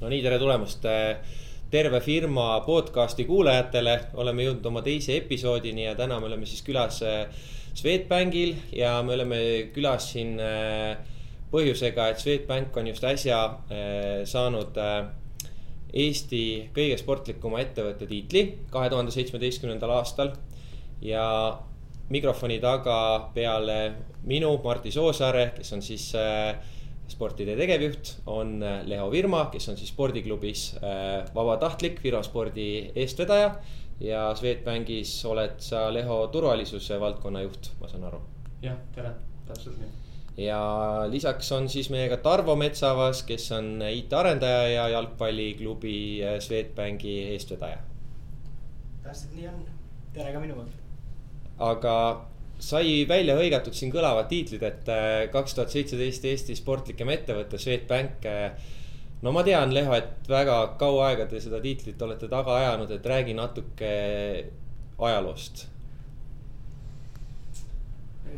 no nii, tere tulemast terve firma podcast'i kuulajatele, oleme jõudnud oma teise episoodini ja täna me oleme siis külas Swedbankil ja me oleme külas siin põhjusega, et Swedbank on just äsja saanud Eesti kõige sportlikuma ettevõtte tiitli kahe tuhande seitsmeteistkümnendal aastal. ja mikrofoni taga peale minu, Martti Soosaare, kes on siis äh, sportide tegevjuht, on äh, Leo Virma, kes on siis spordiklubis äh, vabatahtlik firmaspordi eestvedaja. ja Swedbankis oled sa, Leho, turvalisuse valdkonna juht, ma saan aru. jah, tere, täpselt nii. ja lisaks on siis meiega Tarvo Metsavas, kes on IT-arendaja ja jalgpalliklubi Swedbanki eestvedaja. täpselt nii on, tere ka minu poolt aga sai välja hõigatud siin kõlavad tiitlid, et äh, kaks tuhat seitseteist Eesti sportlikem ettevõte Swedbank. Äh, no ma tean, Leho, et väga kaua aega te seda tiitlit olete taga ajanud, et räägi natuke ajaloost.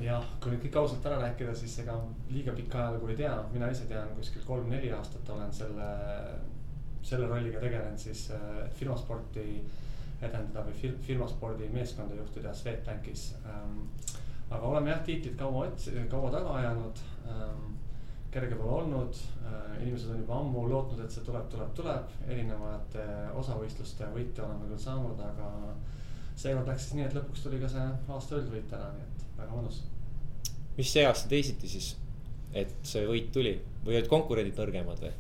jah, kui nüüd kõik ausalt ära rääkida, siis ega liiga pikka ajalugu ei tea, mina ise tean kuskil kolm-neli aastat olen selle, selle rolliga tegelenud siis äh, firmasporti edendada või firmaspordi meeskonda juhtida Swedbankis ähm,. aga oleme jah tiitlit kaua otsi-, kaua taga ajanud ähm,. kerge pole olnud äh,, inimesed on juba ammu lootnud, et see tuleb, tuleb, tuleb, erinevate osavõistluste võite oleme küll saanud, aga seekord läks siis nii, et lõpuks tuli ka see aasta üldvõit ära, nii et väga mõnus. mis see aasta teisiti siis, et see võit tuli või olid konkurendid nõrgemad või?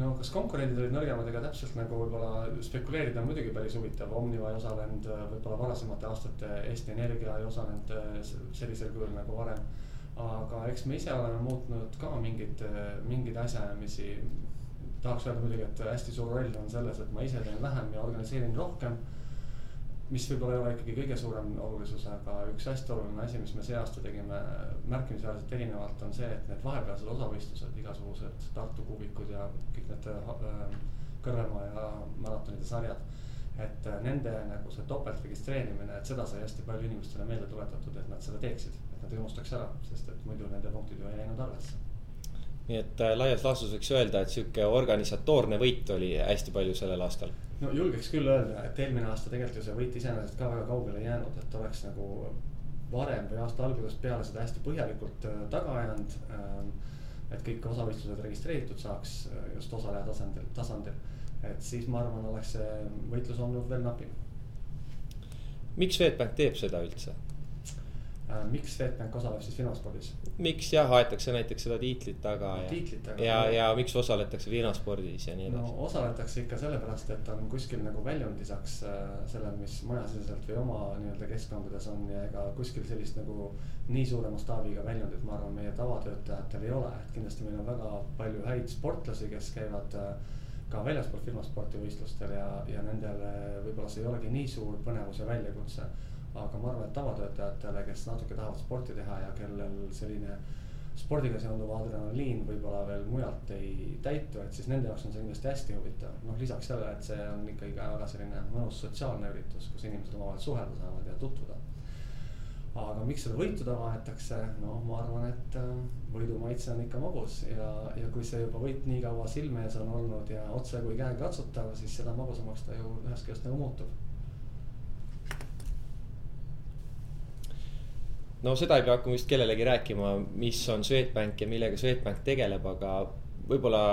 No kas konkurendid olid nõrgemad, ega täpselt nagu võib-olla spekuleerida on muidugi päris huvitav, Omniva ei osalenud, võib-olla varasemate aastate Eesti Energia ei osalenud äh, sellisel kujul nagu varem. aga eks me ise oleme muutnud ka mingeid, mingeid asjaajamisi. tahaks öelda muidugi, et hästi suur roll on selles, et ma ise teen vähem ja organiseerin rohkem mis võib-olla ei ole ikkagi kõige suurem olulisus, aga üks hästi oluline asi, mis me see aasta tegime märkimisväärselt erinevalt, on see, et need vahepealsed osavõistlused, igasugused Tartu kuubikud ja kõik need äh, Kõrvemaa ja maratonide sarjad. et äh, nende nagu see topeltregistreerimine, et seda sai hästi palju inimestele meelde tuletatud, et nad seda teeksid, et nad unustaks ära, sest et muidu nende punktid ju ei läinud arvesse nii et äh, laias laastus võiks öelda, et sihuke organisatoorne võit oli hästi palju sellel aastal no julgeks küll öelda, et eelmine aasta tegelikult ju see võit iseenesest ka väga kaugele ei jäänud, et oleks nagu varem või aasta algusest peale seda hästi põhjalikult äh, taga ajanud. Ähm, et kõik osavõistlused registreeritud saaks äh, just osaleja tasandil, tasandil, et siis ma arvan, oleks see võitlus olnud veel napim. miks Swedbank teeb seda üldse? Äh, miks Swedbank osaleb siis firmaspordis? miks jah, aetakse näiteks seda tiitlit taga ja, taga. ja, ja miks osaletakse firmaspordis ja nii edasi? no osaletakse ikka sellepärast, et on kuskil nagu väljund lisaks äh, sellele, mis majasiseselt või oma nii-öelda keskkondades on ja ega kuskil sellist nagu nii suure mastaabiga väljundit, ma arvan, meie tavatöötajatel ei ole, et kindlasti meil on väga palju häid sportlasi, kes käivad äh, ka väljaspool firmasporti võistlustel ja, ja nendele võib-olla see ei olegi nii suur põnevus ja väljakutse aga ma arvan, et tavatöötajatele, kes natuke tahavad sporti teha ja kellel selline spordiga seonduv adrenaliin võib-olla veel mujalt ei täitu, et siis nende jaoks on see kindlasti hästi huvitav. noh, lisaks sellele, et see on ikkagi ka väga selline mõnus sotsiaalne üritus, kus inimesed omavahel suhelda saavad ja tutvuda. aga miks seda võitu taga aetakse, no ma arvan, et äh, võidu maitse on ikka magus ja, ja kui see juba võit nii kaua silme ees on olnud ja otse kui käegakatsutav, siis seda magusamaks ta ju ühest küljest nagu muutub no seda ei pea hakkama vist kellelegi rääkima, mis on Swedbank ja millega Swedbank tegeleb, aga võib-olla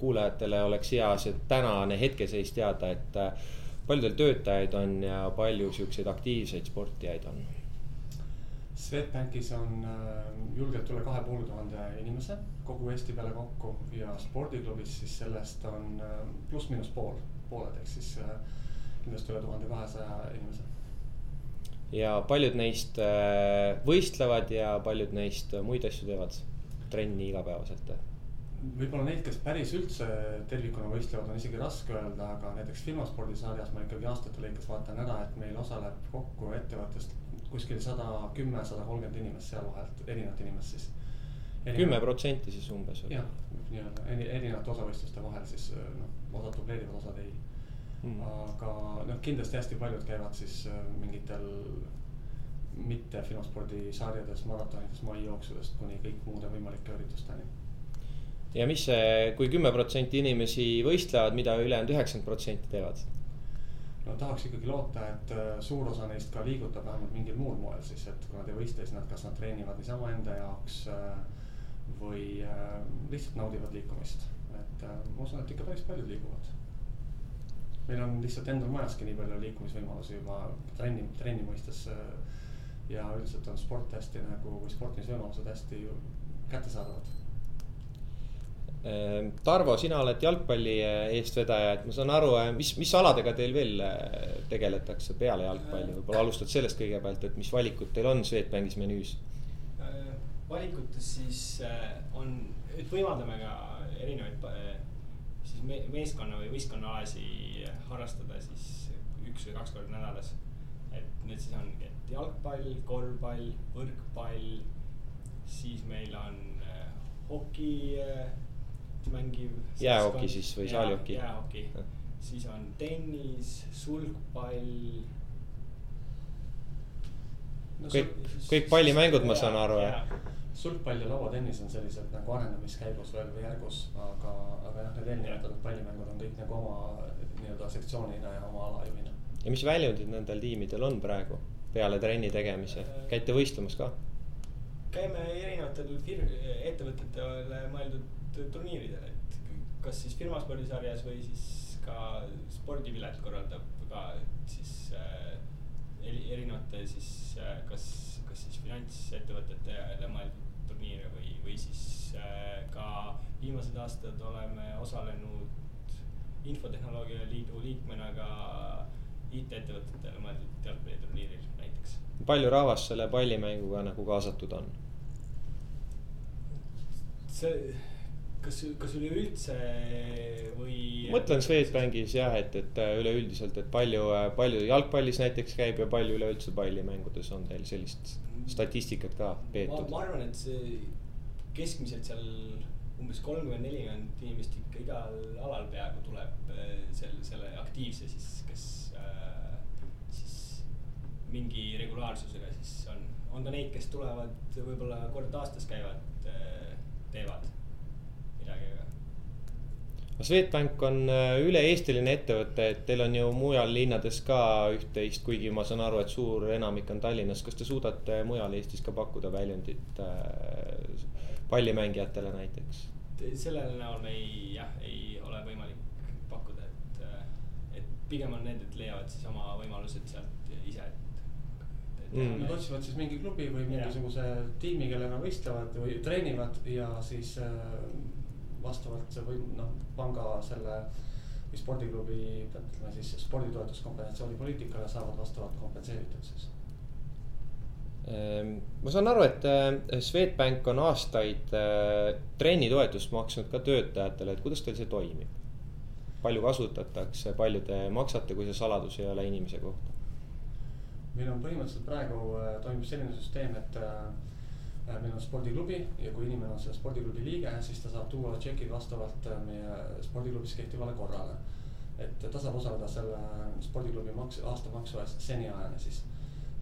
kuulajatele oleks hea see tänane hetkeseis teada, et äh, palju teil töötajaid on ja palju siukseid aktiivseid sportijaid on? Swedbankis on äh, julgelt üle kahe poole tuhande inimese kogu Eesti peale kokku ja spordiklubis siis sellest on äh, pluss-miinus pool, pooled ehk siis kindlasti üle tuhande kahesaja inimese ja paljud neist äh, võistlevad ja paljud neist muid asju teevad, trenni igapäevaselt. võib-olla neid, kes päris üldse tervikuna võistlevad, on isegi raske öelda, aga näiteks firmaspordisarjas ma ikkagi aastate lõikes vaatan ära, et meil osaleb kokku ettevõttest kuskil sada kümme, sada kolmkümmend inimest seal vahelt, erinevat inimest siis. kümme protsenti siis umbes. jah, nii-öelda erinevate osavõistluste vahel siis noh, osad dubleerivad, osad ei mm.. aga noh, kindlasti hästi paljud käivad siis äh, mingitel mitte firmaspordisarjades, maratonides, maijooksulest kuni kõik muude võimalike üritusteni. ja mis see, kui kümme protsenti inimesi võistlevad, mida ülejäänud üheksakümmend protsenti teevad? no tahaks ikkagi loota, et äh, suur osa neist ka liigutab vähemalt mingil muul moel siis, et kui nad ei võistle, siis nad, kas nad treenivad niisama enda jaoks äh, või lihtsalt naudivad liikumist. et ma usun, et ikka päris paljud liiguvad. Meil on lihtsalt endal majaski nii palju liikumisvõimalusi juba trenni, trenni mõistes. ja üldiselt on sport hästi nagu, või sportimisvõimalused hästi kättesaadavad Ehm, Tarvo, sina oled jalgpalli eh, eestvedaja, et ma saan aru, eh, mis, mis aladega teil veel tegeletakse peale jalgpalli, võib-olla alustad sellest kõigepealt, et mis valikud teil on Swedbankis menüüs? valikutes siis on, et võimaldame ka erinevaid siis me, meeskonna või võistkonnaalasid harrastada siis üks või kaks korda nädalas. et need siis ongi, et jalgpall, korvpall, võrkpall, siis meil on hoki mängiv. jäähoki siis või saalihoki? jäähoki, siis on tennis, sulgpall. No, kõik, kõik pallimängud, ma saan aru, jah sulgpall ja lauatennis on sellised nagu arenemiskäigus veel või järgus, aga, aga jah, need eelnimetatud pallimängud on kõik nagu oma nii-öelda sektsioonina ja oma alajuhina. ja mis väljundid nendel tiimidel on praegu peale trenni tegemise, käite võistlemas ka? käime erinevatel fir-, ettevõtetele mõeldud turniiridel, et kas siis firmaspordisarjas või siis ka spordipilet korraldab ka siis äh, erinevate siis äh, kas, kas siis finantsettevõtetele mõeldud turniire või, või siis äh, ka viimased aastad oleme osalenud infotehnoloogia liidu liikmena ka IT-ettevõtetele mõeldud jalgpalliturniiril näiteks. palju rahvast selle pallimänguga nagu kaasatud on? see kas, kas üleüldse või? mõtlen Swedbankis jah, et, et äh, üleüldiselt, et palju, äh, palju jalgpallis näiteks käib ja palju üleüldse pallimängudes on teil sellist statistikat ka peetud? ma arvan, et see keskmiselt seal umbes kolmkümmend, nelikümmend inimest ikka igal alal peaaegu tuleb äh, selle, selle aktiivse siis, kes äh, siis mingi regulaarsusega siis on, on ka neid, kes tulevad võib-olla kord aastas käivad äh,, teevad midagi, aga. Swedbank on äh, üle-eestiline ettevõte, et teil on ju mujal linnades ka üht-teist, kuigi ma saan aru, et suur enamik on Tallinnas. kas te suudate mujal Eestis ka pakkuda väljundit äh, pallimängijatele näiteks? sellel näol me ei, jah, ei ole võimalik pakkuda, et, äh, et pigem on need, et leiavad siis oma võimalused sealt ise, et mm.. Nad otsivad siis mingi klubi või mingisuguse yeah. tiimi, kellega võistlevad või treenivad ja siis äh, vastavalt või noh, panga selle või spordiklubi, ütleme siis sporditoetuskompensatsiooni poliitikale saavad vastavalt kompenseeritud siis ehm, ma saan aru, et äh, Swedbank on aastaid äh, trennitoetust maksnud ka töötajatele, et kuidas teil see toimib? palju kasutatakse, palju te maksate, kui see saladus ei ole inimese kohta? meil on põhimõtteliselt praegu äh, toimub selline süsteem, et meil on spordiklubi ja kui inimene on selle spordiklubi liige, siis ta saab tuua tšeki vastavalt äh, meie spordiklubis kehtivale korrale. et ta saab osaleda selle spordiklubi maks, aastamaksu eest seniajani siis,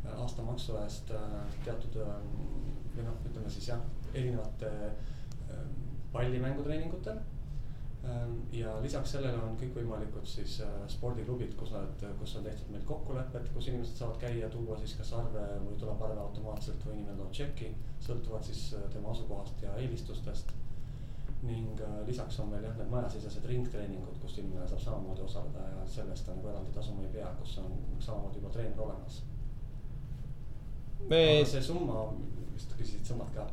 äh, aastamaksu eest teatud või noh, ütleme siis jah, erinevate pallimängutreeningutel ja lisaks sellele on kõikvõimalikud siis äh, spordiklubid, kus nad, kus on tehtud meil kokkulepped, kus inimesed saavad käia, tuua siis kas arve või tuleb arve automaatselt või inimene toob tšeki. sõltuvalt siis äh, tema asukohast ja eelistustest. ning äh, lisaks on meil jah, need majasisesed ringtreeningud, kus inimene saab samamoodi osaleda ja selle eest ta nagu eraldi tasuma ei pea, kus on samamoodi juba treener olemas me.... see summa, vist küsisid summat ka.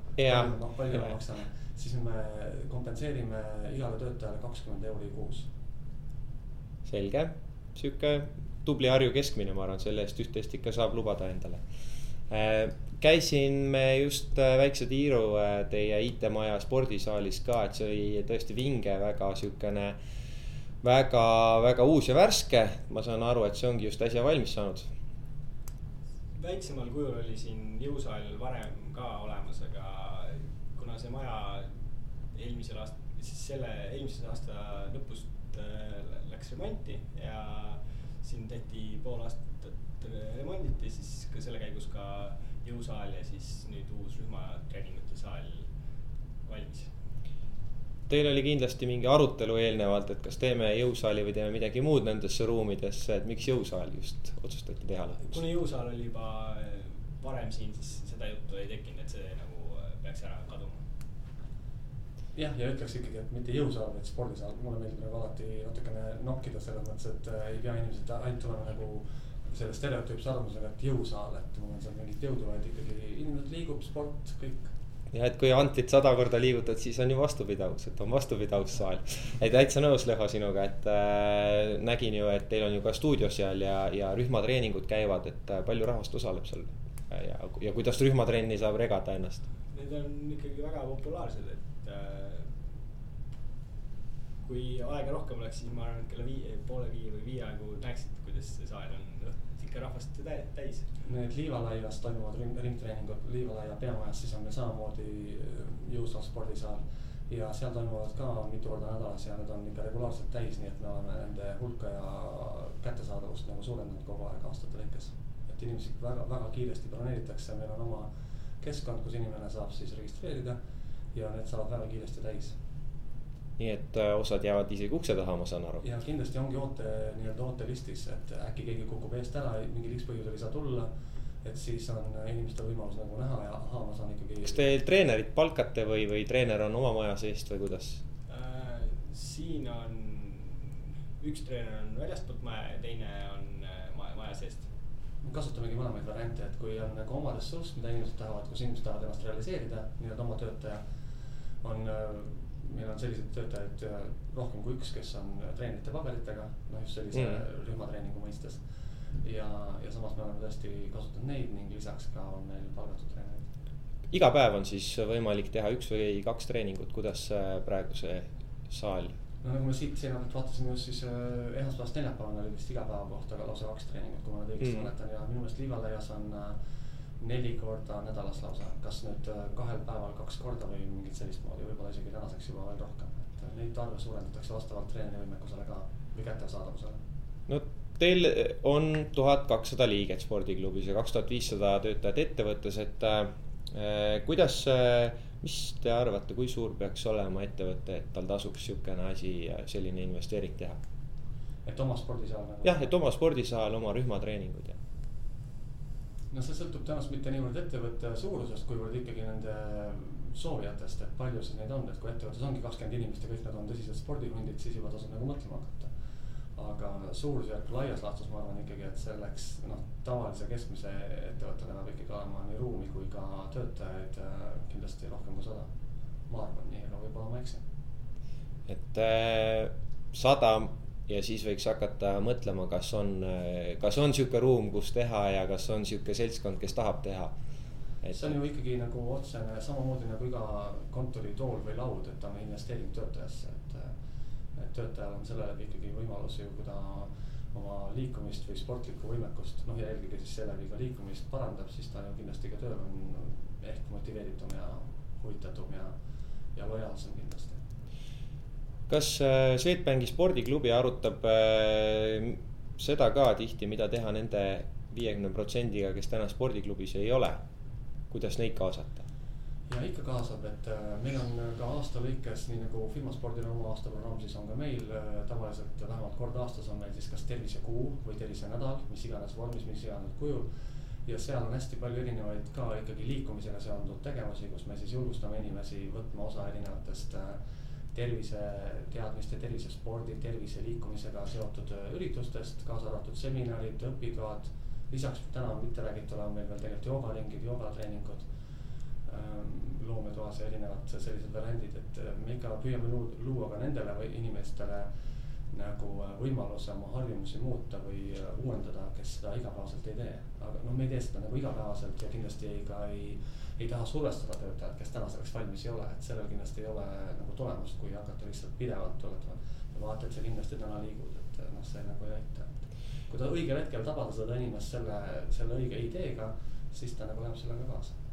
palju me maksame siis me kompenseerime igale töötajale kakskümmend euri kuus. selge, sihuke tubli Harju keskmine, ma arvan, selle eest üht-teist ikka saab lubada endale. Äh, käisime just äh, väikse tiiru äh, teie IT-maja spordisaalis ka, et see oli tõesti vinge, väga sihukene väga, väga uus ja värske. ma saan aru, et see ongi just äsja valmis saanud. väiksemal kujul oli siin jõusaal varem ka olemas, aga kuna see maja eelmisel aastal, siis selle eelmise aasta lõpust äh, läks remonti ja siin tehti pool aastat remonditi, siis ka selle käigus ka jõusaal ja siis nüüd uus rühmatreeningute saal valmis. teil oli kindlasti mingi arutelu eelnevalt, et kas teeme jõusaali või teeme midagi muud nendesse ruumidesse, et miks jõusaal just otsustati teha lõpuks? kuna jõusaal oli juba äh, varem siin, siis seda juttu ei tekkinud, et see nagu äh, peaks ära kaduma. Jah, ja ütleks ikkagi, et mitte jõusaal, vaid spordisaal, mulle meeldib nagu alati natukene nokkida selles mõttes, et äh, ei pea inimesed ainult tulema nagu selle stereotüüpse arvamusega, et jõusaal, et mul on seal mingit jõudu, vaid ikkagi inimesed liigub, sport, kõik ja et kui antlit sada korda liigutad, siis on ju vastupidavus, et on vastupidavussaal. et täitsa nõus, Leho, sinuga, et äh, nägin ju, et teil on ju ka stuudio seal ja, ja rühmatreeningud käivad, et äh, palju rahvast osaleb seal. ja, ja kuidas rühmatrenni saab regada ennast? Need on ikkagi väga populaarsed, et äh, kui aega rohkem oleks, siis ma arvan, et kella viie, poole viie või viie aegu näeksid, kuidas see saal on ikka rahvast täis. Need Liivalaias toimuvad ring, ringtreeningud Liivalaia peamajas, siis on meil samamoodi äh, jõusaal spordisaal. ja seal toimuvad ka mitu korda nädalas ja need on ikka regulaarselt täis, nii et me oleme nende hulka ja kättesaadavust nagu suurendanud kogu aeg aastate lõikes. et inimesi väga, väga kiiresti broneeritakse, meil on oma keskkond, kus inimene saab siis registreerida ja need saavad väga kiiresti täis nii et äh, osad jäävad isegi ukse taha, ma saan aru. ja kindlasti ongi oote, nii-öelda ootelistis, et äkki keegi kukub eest ära, mingil X põhjusel ei saa tulla. et siis on inimestel võimalus nagu näha ja ahaa, ma saan ikkagi. kas te treenerit palkate või, või treener on oma maja seest või kuidas äh,? siin on, üks treener on väljastpoolt maja ja teine on äh, maja, maja seest kasutamegi mõlemaid variante, et kui on nagu oma ressurss, mida inimesed tahavad, kus inimesed tahavad ennast realiseerida, nii-öelda oma töötaja on äh, meil on selliseid töötajaid äh, rohkem kui üks, kes on äh, treenerite paberitega, noh just sellise mm. rühmatreeningu mõistes. ja, ja samas me oleme tõesti kasutanud neid ning lisaks ka on meil palgatud treenerid. iga päev on siis võimalik teha üks või kaks treeningut, kuidas praegu see saal? no nagu me siit seina pealt vaatasime just siis äh, esmaspäevast neljapäevani oli vist iga päeva kohta lausa kaks treeningut, kui ma nüüd õigesti mm. mäletan ja minu meelest Liivalaias on äh, neli korda nädalas lausa, kas nüüd äh, kahel päeval kaks korda või mingit sellist moodi, võib-olla isegi tänaseks juba veel rohkem, et äh, neid arve suurendatakse vastavalt treeneri võimekusele ka või kättesaadavusele. no teil on tuhat kakssada liiget spordiklubis ja kaks tuhat viissada töötajat ettevõttes, et äh, kuidas äh,, mis te arvate, kui suur peaks olema ettevõte, et tal tasuks sihukene asi, selline investeering teha? et oma spordisaal nagu? jah, et oma spordisaal, oma rühmatreeningud ja no see sõltub tõenäoliselt mitte niivõrd ettevõtte suurusest, kuivõrd ikkagi nende soovijatest, et palju siis neid on, et kui ettevõttes ongi kakskümmend inimest ja kõik nad on tõsised spordihundid, siis juba tasub nagu mõtlema hakata. aga suurusjärk laias laastus ma arvan ikkagi, et selleks noh, tavalise keskmise ettevõttele peab ikkagi olema nii ruumi kui ka töötajaid äh, kindlasti rohkem kui sada. ma arvan nii, aga võib-olla ma eksin. et äh, sada ja siis võiks hakata mõtlema, kas on, kas on sihuke ruum, kus teha ja kas on sihuke seltskond, kes tahab teha. Et... see on ju ikkagi nagu otsene samamoodi nagu iga kontoritool või laud, et ta on investeering töötajasse, et. et töötajal on selle läbi ikkagi võimalus ju, kui ta oma liikumist või sportlikku võimekust, noh ja eelkõige siis seeläbi ka liikumist parandab, siis ta ju kindlasti ka tööl on ehk motiveeritum ja huvitatum ja, ja lojaalsem kindlasti kas äh, Swedbanki spordiklubi arutab äh, seda ka tihti, mida teha nende viiekümne protsendiga, kes täna spordiklubis ei ole? kuidas neid kaasata? ja ikka kaasab, et äh, meil on ka aasta lõikes, nii nagu firmaspordil on oma aastaprogramm, siis on ka meil tavaliselt vähemalt kord aastas on meil siis kas tervisekuu või tervisenädal, mis iganes vormis, mis iganes kujul. ja seal on hästi palju erinevaid ka ikkagi liikumisega seonduvaid tegevusi, kus me siis julgustame inimesi võtma osa erinevatest äh, terviseteadmiste, tervisespordi, tervise liikumisega seotud äh, üritustest, kaasa arvatud seminarid, õpitoad. lisaks täna mitte räägitule on meil veel tegelikult joogaringid, joogatreeningud ähm, loometoas ja erinevad sellised variandid, et äh, me ikka püüame luua ka nendele inimestele nagu äh, võimaluse oma harjumusi muuta või uuendada, kes seda igapäevaselt ei tee. aga noh, me ei tee seda nagu igapäevaselt ja kindlasti ka ei ei taha survestada töötajat, kes täna selleks valmis ei ole, et sellel kindlasti ei ole nagu tulemust, kui hakata lihtsalt pidevalt tuletama. vaata, et sa kindlasti täna liigud, et noh, see nagu ei aita, kui ta õigel hetkel tabada seda inimest selle, selle õige ideega, siis ta nagu läheb sellega kaasa Äh,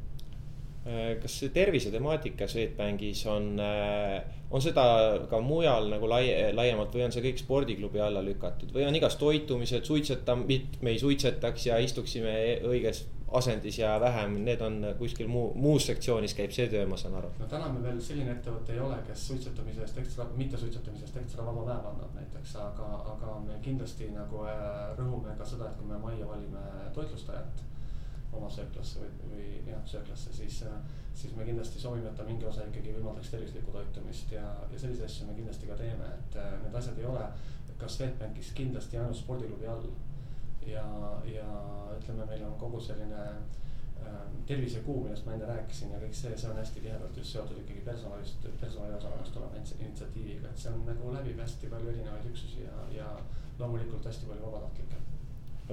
kas see tervise temaatika Swedbankis on, äh, on seda ka mujal nagu lai-, laiemalt või on see kõik spordiklubi alla lükatud või on igas toitumised, suitsetamine, me ei suitsetaks ja istuksime õiges asendis ja vähem, need on kuskil muu, muus sektsioonis käib see töö, ma saan aru. no täna me veel selline ettevõte ei ole, kes suitsetamise eest ekstra, mittesuitsetamise eest ekstra vaba päeva annab näiteks, aga, aga me kindlasti nagu äh, rõhume ka seda, et kui me majja valime toitlustajat oma sööklasse või, või jah, sööklasse, siis, siis me kindlasti soovime, et ta mingi osa ikkagi võimaldaks tervislikku toitumist ja, ja selliseid asju me kindlasti ka teeme, et äh, need asjad ei ole ka Swedbankis kindlasti ainult spordiklubi all. ja, ja ütleme, meil on kogu selline äh, tervisekuu, millest ma enne rääkisin ja kõik see, see on hästi tihedalt just seotud ikkagi personalist, personaliosakonnast oleva initsiatiiviga, et see on nagu läbib hästi palju erinevaid üksusi ja, ja loomulikult hästi palju vabatahtlikke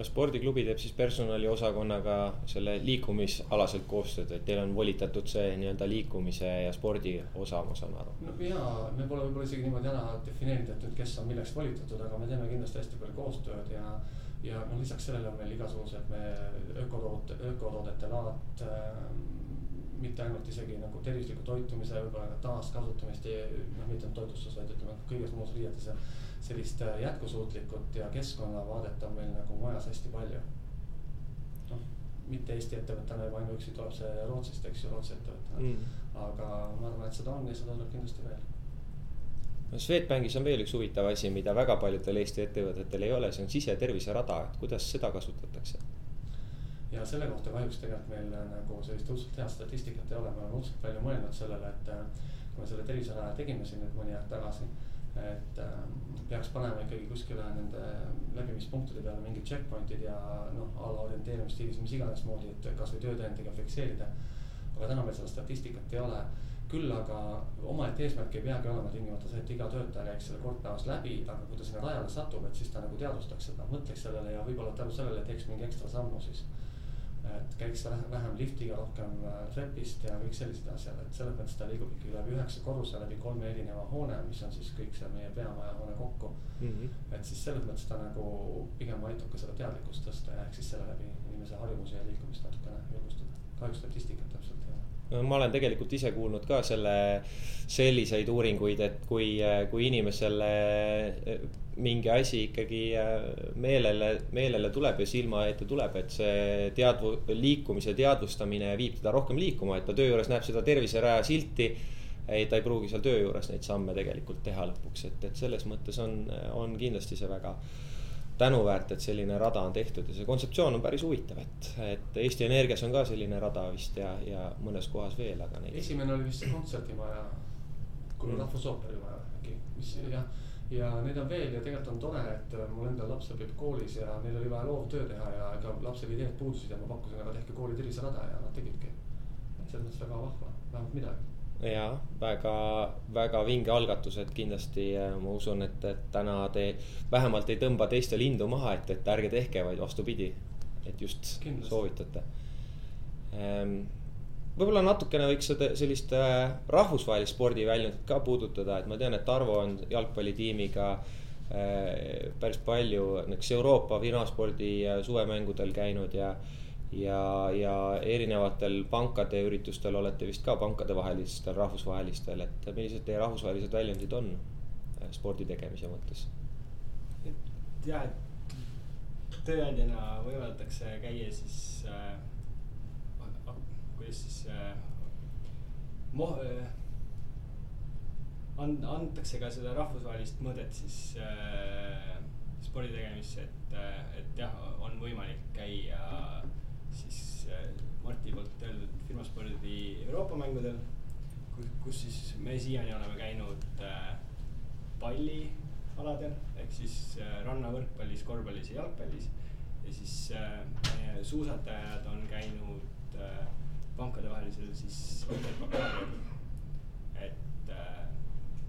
spordiklubi teeb siis personaliosakonnaga selle liikumisalaselt koostööd, et teil on volitatud see nii-öelda liikumise ja spordi osa, ma saan aru. no ja me pole võib-olla isegi niimoodi ära defineerinud, et kes on milleks volitatud, aga me teeme kindlasti hästi palju koostööd ja. ja noh, lisaks sellele on meil igasugused me ökotoote, ökotoodete laad äh, mitte ainult isegi nagu tervisliku toitumise, võib-olla ka taaskasutamist, noh mitte ainult toitlustus, vaid ütleme kõiges muus riietes ja sellist äh, jätkusuutlikut ja keskkonnavaadet on meil nagu majas hästi palju. noh, mitte Eesti ettevõttena juba ainuüksi tuleb see Rootsist, eks ju, Rootsi ettevõttena mm., aga ma arvan, et seda on ja seda tuleb kindlasti veel no Swedbankis on veel üks huvitav asi, mida väga paljudel Eesti ettevõtetel ei ole, see on siseterviserada, et kuidas seda kasutatakse? ja selle kohta kahjuks tegelikult meil äh, nagu sellist õudselt head statistikat ei ole, me oleme õudselt palju mõelnud sellele, et äh, kui me selle terviseraja tegime siin nüüd mõni aeg tagasi et äh, peaks panema ikkagi kuskile nende läbimispunktide peale mingid checkpoint'id ja noh, a la orienteerimisstiilis, mis iganes moodi, et kasvõi töötõendiga fikseerida. aga täna meil seda statistikat ei ole. küll aga omaette eesmärk ei peagi olema tingimata see, et iga töötaja käiks selle kord päevas läbi, aga kui ta sinna rajale satub, et siis ta nagu teadvustaks seda, mõtleks sellele ja võib-olla tänu sellele teeks mingi ekstra sammu siis et käiks vähem liftiga, rohkem äh, trepist ja kõik sellised asjad, et selles mõttes ta liigub ikkagi läbi üheksa korruse, läbi kolme erineva hoone, mis on siis kõik see meie peamaja hoone kokku mm. -hmm. et siis selles mõttes ta nagu pigem aitab ka seda teadlikkust tõsta ja ehk siis selle läbi inimese harjumusi ja liikumist natukene julgustada. kahjuks statistikat täpselt ei ole. ma olen tegelikult ise kuulnud ka selle, selliseid uuringuid, et kui, kui inimesele mingi asi ikkagi äh, meelele, meelele tuleb ja silma ette tuleb, et see teadvu-, liikumise teadvustamine viib teda rohkem liikuma, et ta töö juures näeb seda terviseraja silti. ei, ta ei pruugi seal töö juures neid samme tegelikult teha lõpuks, et, et selles mõttes on, on kindlasti see väga tänuväärt, et selline rada on tehtud ja see kontseptsioon on päris huvitav, et, et Eesti Energias on ka selline rada vist ja, ja mõnes kohas veel, aga neid. esimene oli vist see kontserdimaja, kui mm. Rahvusooperi maja äkki, mis jah ja neid on veel ja tegelikult on tore, et äh, mul endal laps õpib koolis ja neil oli vaja loovtöö teha ja ega lapsel ideed puudusid ja ma pakkusin, aga tehke kooli terviserada ja nad tegidki. et selles mõttes väga vahva, vähemalt midagi ja väga, väga vinge algatus, et kindlasti äh, ma usun, et, et täna te vähemalt ei tõmba teiste lindu maha, et, et ärge tehke, vaid vastupidi, et just kindlasti. soovitate ehm, võib-olla natukene võiks seda sellist äh, rahvusvahelist spordiväljundit ka puudutada, et ma tean, et Tarvo on jalgpallitiimiga äh, päris palju näiteks Euroopa finaspordi äh, suvemängudel käinud ja. ja, ja erinevatel pankade üritustel olete vist ka pankadevahelistel rahvusvahelistel, et millised teie rahvusvahelised väljundid on spordi tegemise mõttes? jah, et tööandjana võimaldatakse käia siis äh kuidas siis äh, mo- äh,, and-, antakse ka seda rahvusvahelist mõõdet siis äh, spordi tegemisse, et äh,, et jah, on võimalik käia siis äh, Marti poolt öeldud firmaspordi Euroopa mängudel, kus, kus siis me siiani oleme käinud äh, pallialadel ehk siis äh, rannavõrkpallis, korvpallis ja jalgpallis. ja siis äh, meie suusatajad on käinud äh, pankadevahelisel siis et äh,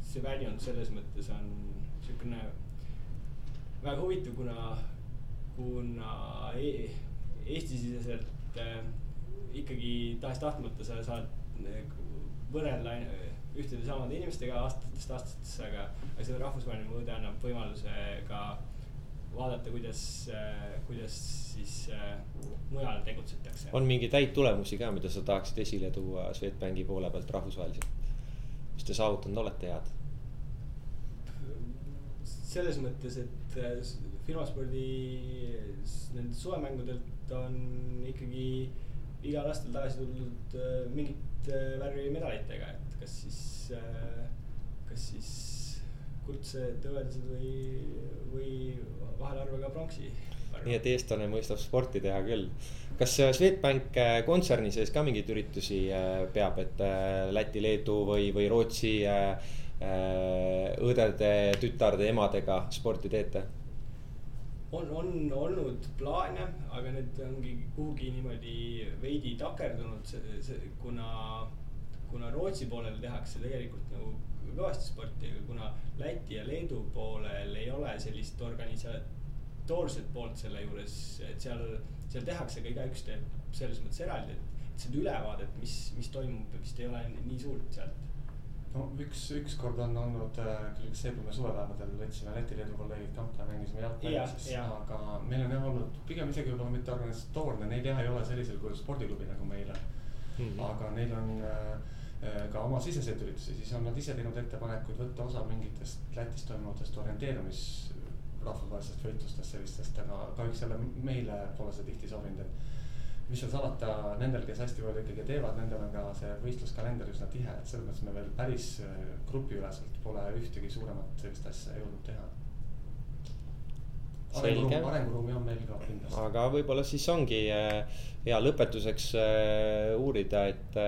see väljund selles mõttes on siukene väga huvitav, kuna, kuna e Eesti-siseselt äh, ikkagi tahes-tahtmata sa saad nagu võrrelda ühtede samade inimestega aastatest aastatesse, aga, aga see rahvusvaheline mõõde annab võimaluse ka vaadata, kuidas, kuidas siis mujal tegutsetakse. on mingeid häid tulemusi ka, mida sa tahaksid esile tuua Swedbanki poole pealt rahvusvaheliselt? mis te saavutanud olete head? selles mõttes, et firmaspordi nendelt suvemängudelt on ikkagi igal aastal tagasi tulnud mingit värvi medalitega, et kas siis, kas siis kuldsed, hõbedased või, või vahel arve ka pronksi. nii et eestlane mõistab sporti teha küll. kas Swedbank äh, kontserni sees ka mingeid üritusi äh, peab, et äh, Läti, Leedu või, või Rootsi õdede, tütarde, emadega sporti teete? on, on olnud plaane, aga need ongi kuhugi niimoodi veidi takerdunud, kuna, kuna Rootsi poolel tehakse tegelikult nagu kõvasti sporti, aga kuna Läti ja Leedu poolel ei ole sellist organisatoorset poolt selle juures, et seal, seal tehakse ka igaüks teeb selles mõttes eraldi, et seda ülevaadet, mis, mis toimub, vist ei ole nii suurt sealt. No üks, ükskord on olnud äh, küll Seebume suvepäevadel võtsime Läti-Leedu kolleegid kampa ja mängisime jalgpalli siis ja. aga meil on jah olnud pigem isegi võib-olla mitte organisatoorne, neil jah ei ole sellisel kujul spordiklubi nagu meil on mm.. aga neil on äh, ka oma siseseid üritusi, siis on nad ise teinud ettepanekuid võtta osa mingitest Lätis toimuvatest orienteerumis rahvusvahelistest võistlustest sellistest, aga kahjuks jälle meile pole see tihti sobinud, et mis seal salata, nendel, kes hästi palju ikkagi teevad, nendel on ka see võistluskalender üsna tihe, et selles mõttes me veel päris äh, grupiüleselt pole ühtegi suuremat sellist asja jõudnud teha. Arenguruumi, arenguruumi on meil ka kindlasti. aga võib-olla siis ongi äh, hea lõpetuseks äh, uurida, et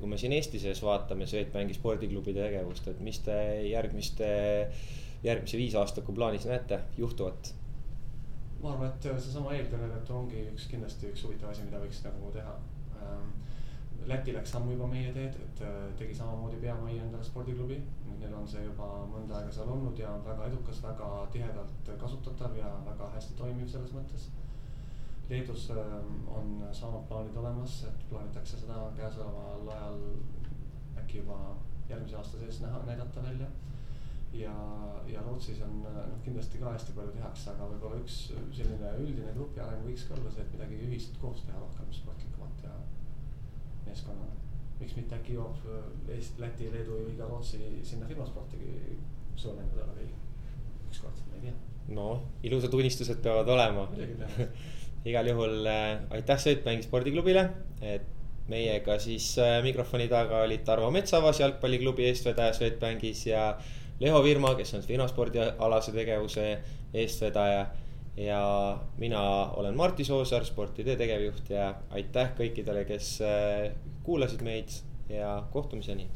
kui me siin Eesti sees vaatame Swedbanki spordiklubide tegevust, et mis te järgmiste, järgmise viisaastaku plaanis näete juhtuvat ma arvan, et seesama eelkõneletu ongi üks kindlasti üks huvitav asi, mida võiks nagu teha. Läti läks sammu juba meie teed, et äh, tegi samamoodi Peamajja endale spordiklubi. Neil on see juba mõnda aega seal olnud ja on väga edukas, väga tihedalt kasutatav ja väga hästi toimiv selles mõttes. Leedus ähm, on samad plaanid olemas, et plaanitakse seda käesoleval ajal äkki juba järgmise aasta sees näha, näidata välja ja, ja Rootsis on noh, kindlasti ka hästi palju tehakse, aga võib-olla üks selline üldine grupi areng võiks ka olla see, et midagi ühist koos teha rohkem sportlikumat ja meeskonnana. miks mitte äkki jõuab äh, Eesti, Läti, Leedu või ka Rootsi sinna firmasportigi suuremängudele või ükskord, ma ei tea. no ilusad unistused peavad olema. igal juhul äh, aitäh Swedbanki spordiklubile, et meiega siis äh, mikrofoni taga olid Tarvo Metsavas, jalgpalliklubi eestvedaja Swedbankis ja Leho Virma, kes on finantsspordialase tegevuse eestvedaja. Ja mina olen Martti Soosaar, Sportide tegevjuht ja aitäh kõikidele, kes äh, kuulasid meid ja kohtumiseni